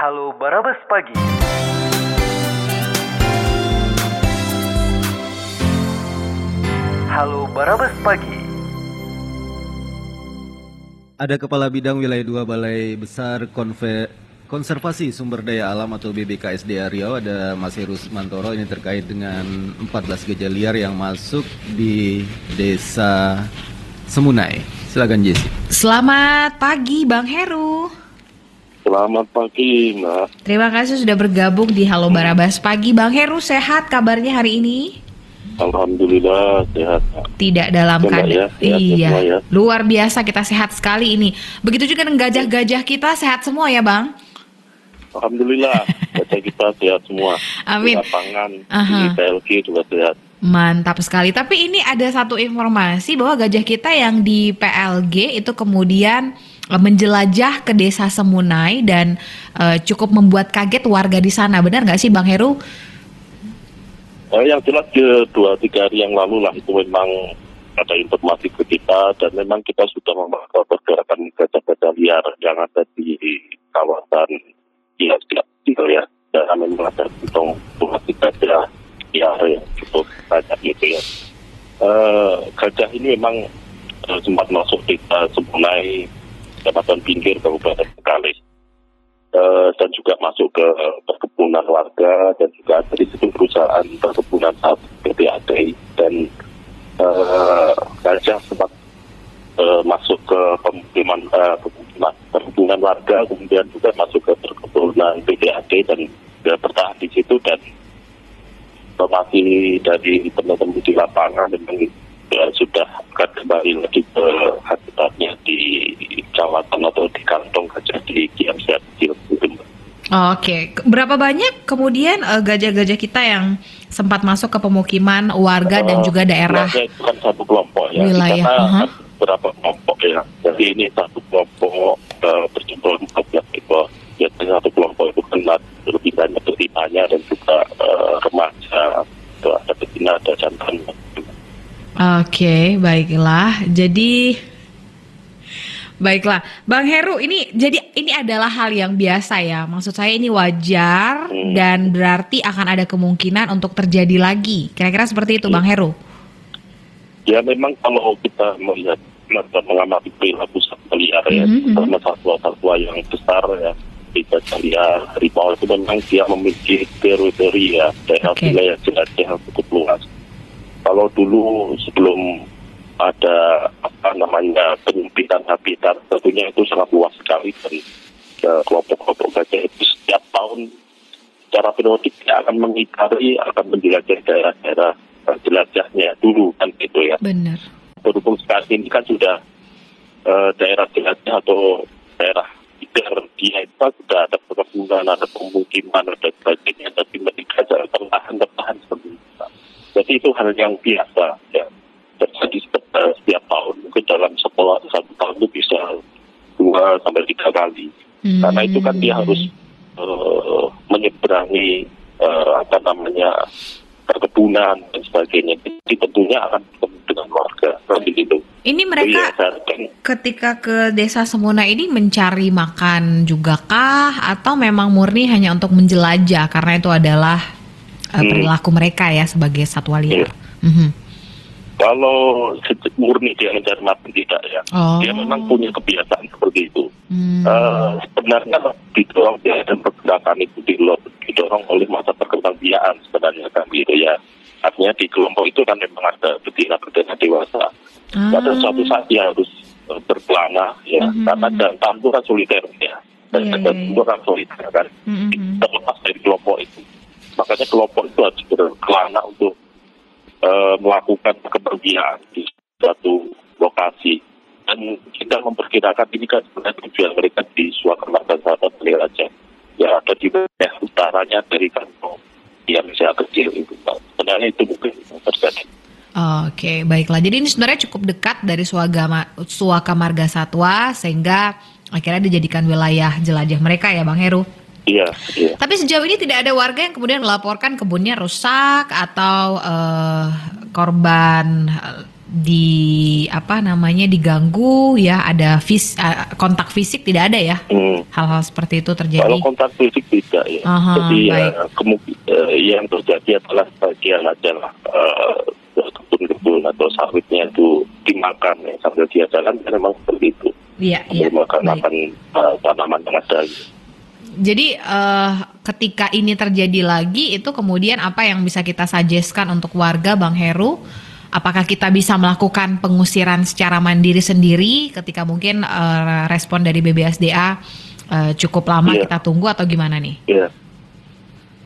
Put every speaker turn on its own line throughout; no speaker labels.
Halo Barabas Pagi. Halo Barabas Pagi.
Ada Kepala Bidang Wilayah 2 Balai Besar Konve Konservasi Sumber Daya Alam atau BBKSDA Riau ada Mas Heru Mantoro ini terkait dengan 14 gajah liar yang masuk di Desa Semunai. Silakan Jesse.
Selamat pagi Bang Heru.
Selamat pagi, Mbak.
Terima kasih sudah bergabung di Halo Barabas Pagi. Bang Heru sehat kabarnya hari ini?
Alhamdulillah sehat.
Tidak dalam keadaan.
ya,
iya.
ya.
Luar biasa kita sehat sekali ini. Begitu juga dengan gajah-gajah kita sehat semua ya, Bang?
Alhamdulillah baca kita sehat semua.
Amin.
Di lapangan,
Aha.
di PLG juga sehat.
Mantap sekali. Tapi ini ada satu informasi bahwa gajah kita yang di PLG itu kemudian eh, menjelajah ke desa Semunai dan eh, cukup membuat kaget warga di sana. Benar nggak sih, Bang Heru?
Eh, yang jelas ke dua tiga hari yang lalu lah itu memang ada informasi ke kita dan memang kita sudah memantau pergerakan gajah-gajah liar yang ada di kawasan Iya, gitu ya. Dan memang ada hitung dua tiga gajah liar yang cukup banyak gitu ya. Eh, gajah ini memang eh, sempat masuk desa Semunai, Kecamatan Pinggir, Kabupaten Bengkalis. Eh, dan juga masuk ke perkebunan warga dan juga ada di situ perusahaan perkebunan sawit PTAD dan eh, gajah sempat eh, masuk ke pemukiman eh, pemukiman perkebunan warga kemudian juga masuk ke perkebunan PTAD dan dia bertahan di situ dan informasi dari teman-teman di lapangan memang ya, sudah akan kembali lagi ke habitatnya di kawasan atau di kantong gajah di Kiamsiat kecil gitu.
Oke, Ke- berapa banyak kemudian eh, gajah-gajah kita yang sempat masuk ke pemukiman warga dan
Eh,
juga daerah?
jumlahnya itu kan satu kelompok ya.
wilayah,
sana
aha.
ada beberapa kelompok ya. Jadi ini satu kelompok uh, berjumlah 14 ekor. Biasanya satu kelompok itu kan lebih banyak betinanya dan juga eh, remaja. Itu ada betina, ada jantan.
Oke, baiklah. Jadi baiklah, Bang Heru ini jadi ini adalah hal yang biasa ya. Maksud saya ini wajar
Hmm.
dan berarti akan ada kemungkinan untuk terjadi lagi. Kira-kira seperti itu, Bang Heru.
Ya memang kalau kita melihat dan mengamati perilaku satwa liar ya,
Mhm,
terutama satwa-satwa yang besar ya, kita liar harimau itu memang dia memiliki teritori ya, daerah
Oke.
wilayah jelajah yang cukup luas. Kalau dulu sebelum ada apa namanya penyempitan habitat, tentunya itu sangat luas sekali dan eh, kelompok-kelompok gajah itu setiap tahun secara periodik akan mengitari, akan menjelajah daerah-daerah eh, jelajahnya dulu kan gitu ya
Benar.
berhubung saat ini kan sudah eh, daerah jelajah atau daerah liar dia itu kan sudah ada perkebunan, ada pemukiman, ada sebagainya, tapi mereka seperti itu. Jadi itu hal yang biasa ya terjadi setiap, setiap tahun mungkin dalam sekolah satu tahun itu bisa dua sampai tiga kali karena itu kan dia
Hmm.
harus eh, menyeberangi eh, apa namanya perkebunan dan sebagainya. Jadi tentunya akan dengan warga seperti itu.
Ini mereka
ya,
ketika ke desa Semuna ini mencari makan juga kah atau memang murni hanya untuk menjelajah karena itu adalah
Hmm.
perilaku mereka ya sebagai satwa liar.
Iya.
Mhm.
kalau se- murni dia mencari makan tidak ya.
Oh.
Dia memang punya kebiasaan seperti itu.
Hmm.
Eh, sebenarnya didorong dia dan pergerakan itu didorong oleh masa perkembangbiakan sebenarnya kan gitu ya. Artinya di kelompok itu kan memang ada betina-betina dewasa.
Ah.
Pada suatu saat dia harus eh, berkelana ya,
Mhm.
karena jantan itu kan soliter ya. Dan
Iya,
jantan
iya,
itu kan soliter kan.
Mhm.
Terlepas dari kelompok itu. Makanya kelompok itu harus berkelana untuk eh, melakukan kepergian di suatu lokasi. Dan kita memperkirakan ini kan sebenarnya tujuan mereka di suatu marga sahabat aja. Ya ada di wilayah utaranya dari kantong yang saya kecil itu. Sebenarnya itu mungkin yang terjadi.
Oke, baiklah. Jadi ini sebenarnya cukup dekat dari Suagama, Suaka Marga Satwa sehingga akhirnya dijadikan wilayah jelajah mereka ya Bang Heru.
Iya, iya.
Tapi sejauh ini tidak ada warga yang kemudian melaporkan kebunnya rusak atau eh, korban eh, di apa namanya diganggu ya ada vis, uh, kontak fisik tidak ada ya
Hmm.
hal-hal seperti itu terjadi.
Kalau kontak fisik tidak ya.
Aha,
Jadi ya, eh, yang terjadi adalah bagian adalah eh, kebun-kebun atau sawitnya itu dimakan ya sambil dia jalan ya memang seperti itu.
Iya iya.
Sambil makan makan eh, tanaman yang ada. gitu.
Jadi eh, ketika ini terjadi lagi itu kemudian apa yang bisa kita suggestkan untuk warga Bang Heru? Apakah kita bisa melakukan pengusiran secara mandiri sendiri ketika mungkin eh, respon dari BBSDA eh, cukup lama
Iya.
kita tunggu atau gimana nih?
Ya.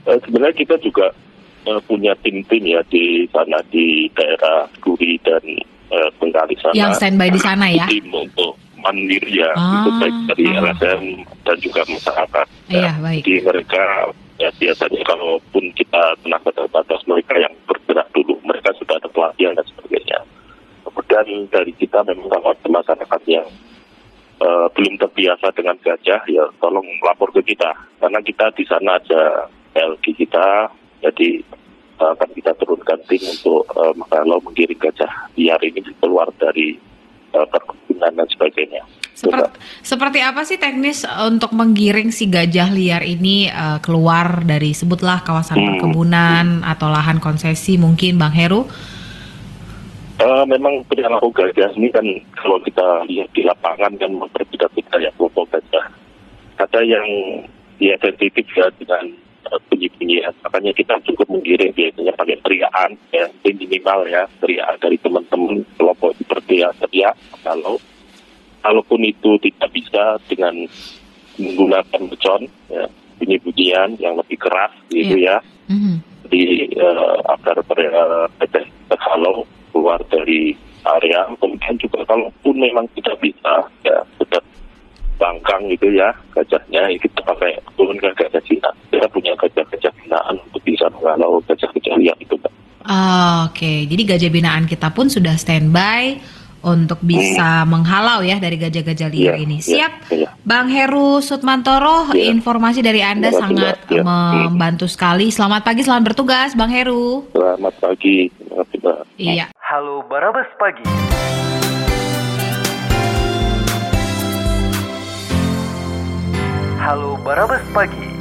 Eh, sebenarnya kita juga eh, punya tim-tim ya di sana di daerah Duri dan eh, Bengkali sana.
Yang standby di sana ya?
Tim untuk mandiri ya,
Ah,
itu baik dari
ah.
LSM dan juga masyarakat.
Iya, baik.
Jadi mereka ya biasanya kalaupun kita tenaga terbatas mereka yang bergerak dulu, mereka sudah ada pelatihan dan sebagainya. Kemudian dari kita memang kalau ada masyarakat yang eh, belum terbiasa dengan gajah, ya tolong lapor ke kita. Karena kita di sana ada LG kita, jadi eh, akan kita turunkan tim untuk eh, kalau menggiring gajah liar ini keluar dari eh, dan sebagainya.
Seperti, seperti apa sih teknis eh, untuk menggiring si gajah liar ini eh, keluar dari sebutlah kawasan
Hmm.
perkebunan atau lahan konsesi mungkin Bang Heru?
Eh, memang perilaku gajah ini kan kalau kita lihat di lapangan kan berbeda-beda ya kelompok gajah. Ada yang ya sensitif ya dengan eh, bunyi-bunyian. Makanya kita cukup menggiring biasanya pakai teriakan ya minimal ya teriakan dari teman-teman kelompok itu berteriak teriak kalau kalaupun itu tidak bisa dengan menggunakan becon ya bunyi-bunyian yang lebih keras gitu ya
Mhm.
di eh, agar ber- eh, PT terhalau keluar dari area. Kemudian juga kalaupun memang tidak bisa ya sudah bangkang gitu ya gajahnya ya kita pakai turunkan gajah Cina. Kita punya gajah-gajah binaan untuk bisa menghalau gajah-gajah liar itu.
Ah, Oke, jadi gajah binaan kita pun sudah standby untuk bisa menghalau ya dari gajah-gajah liar
Iya,
ini.
iya,
Siap,
iya.
Bang Heru Sutmantoro,
Iya.
informasi dari Anda
Terima
sangat.
Iya.
membantu sekali. Selamat pagi, selamat bertugas, Bang Heru.
Selamat pagi. Mbak.
Iya.
Halo Barabas Pagi. Halo Barabas Pagi.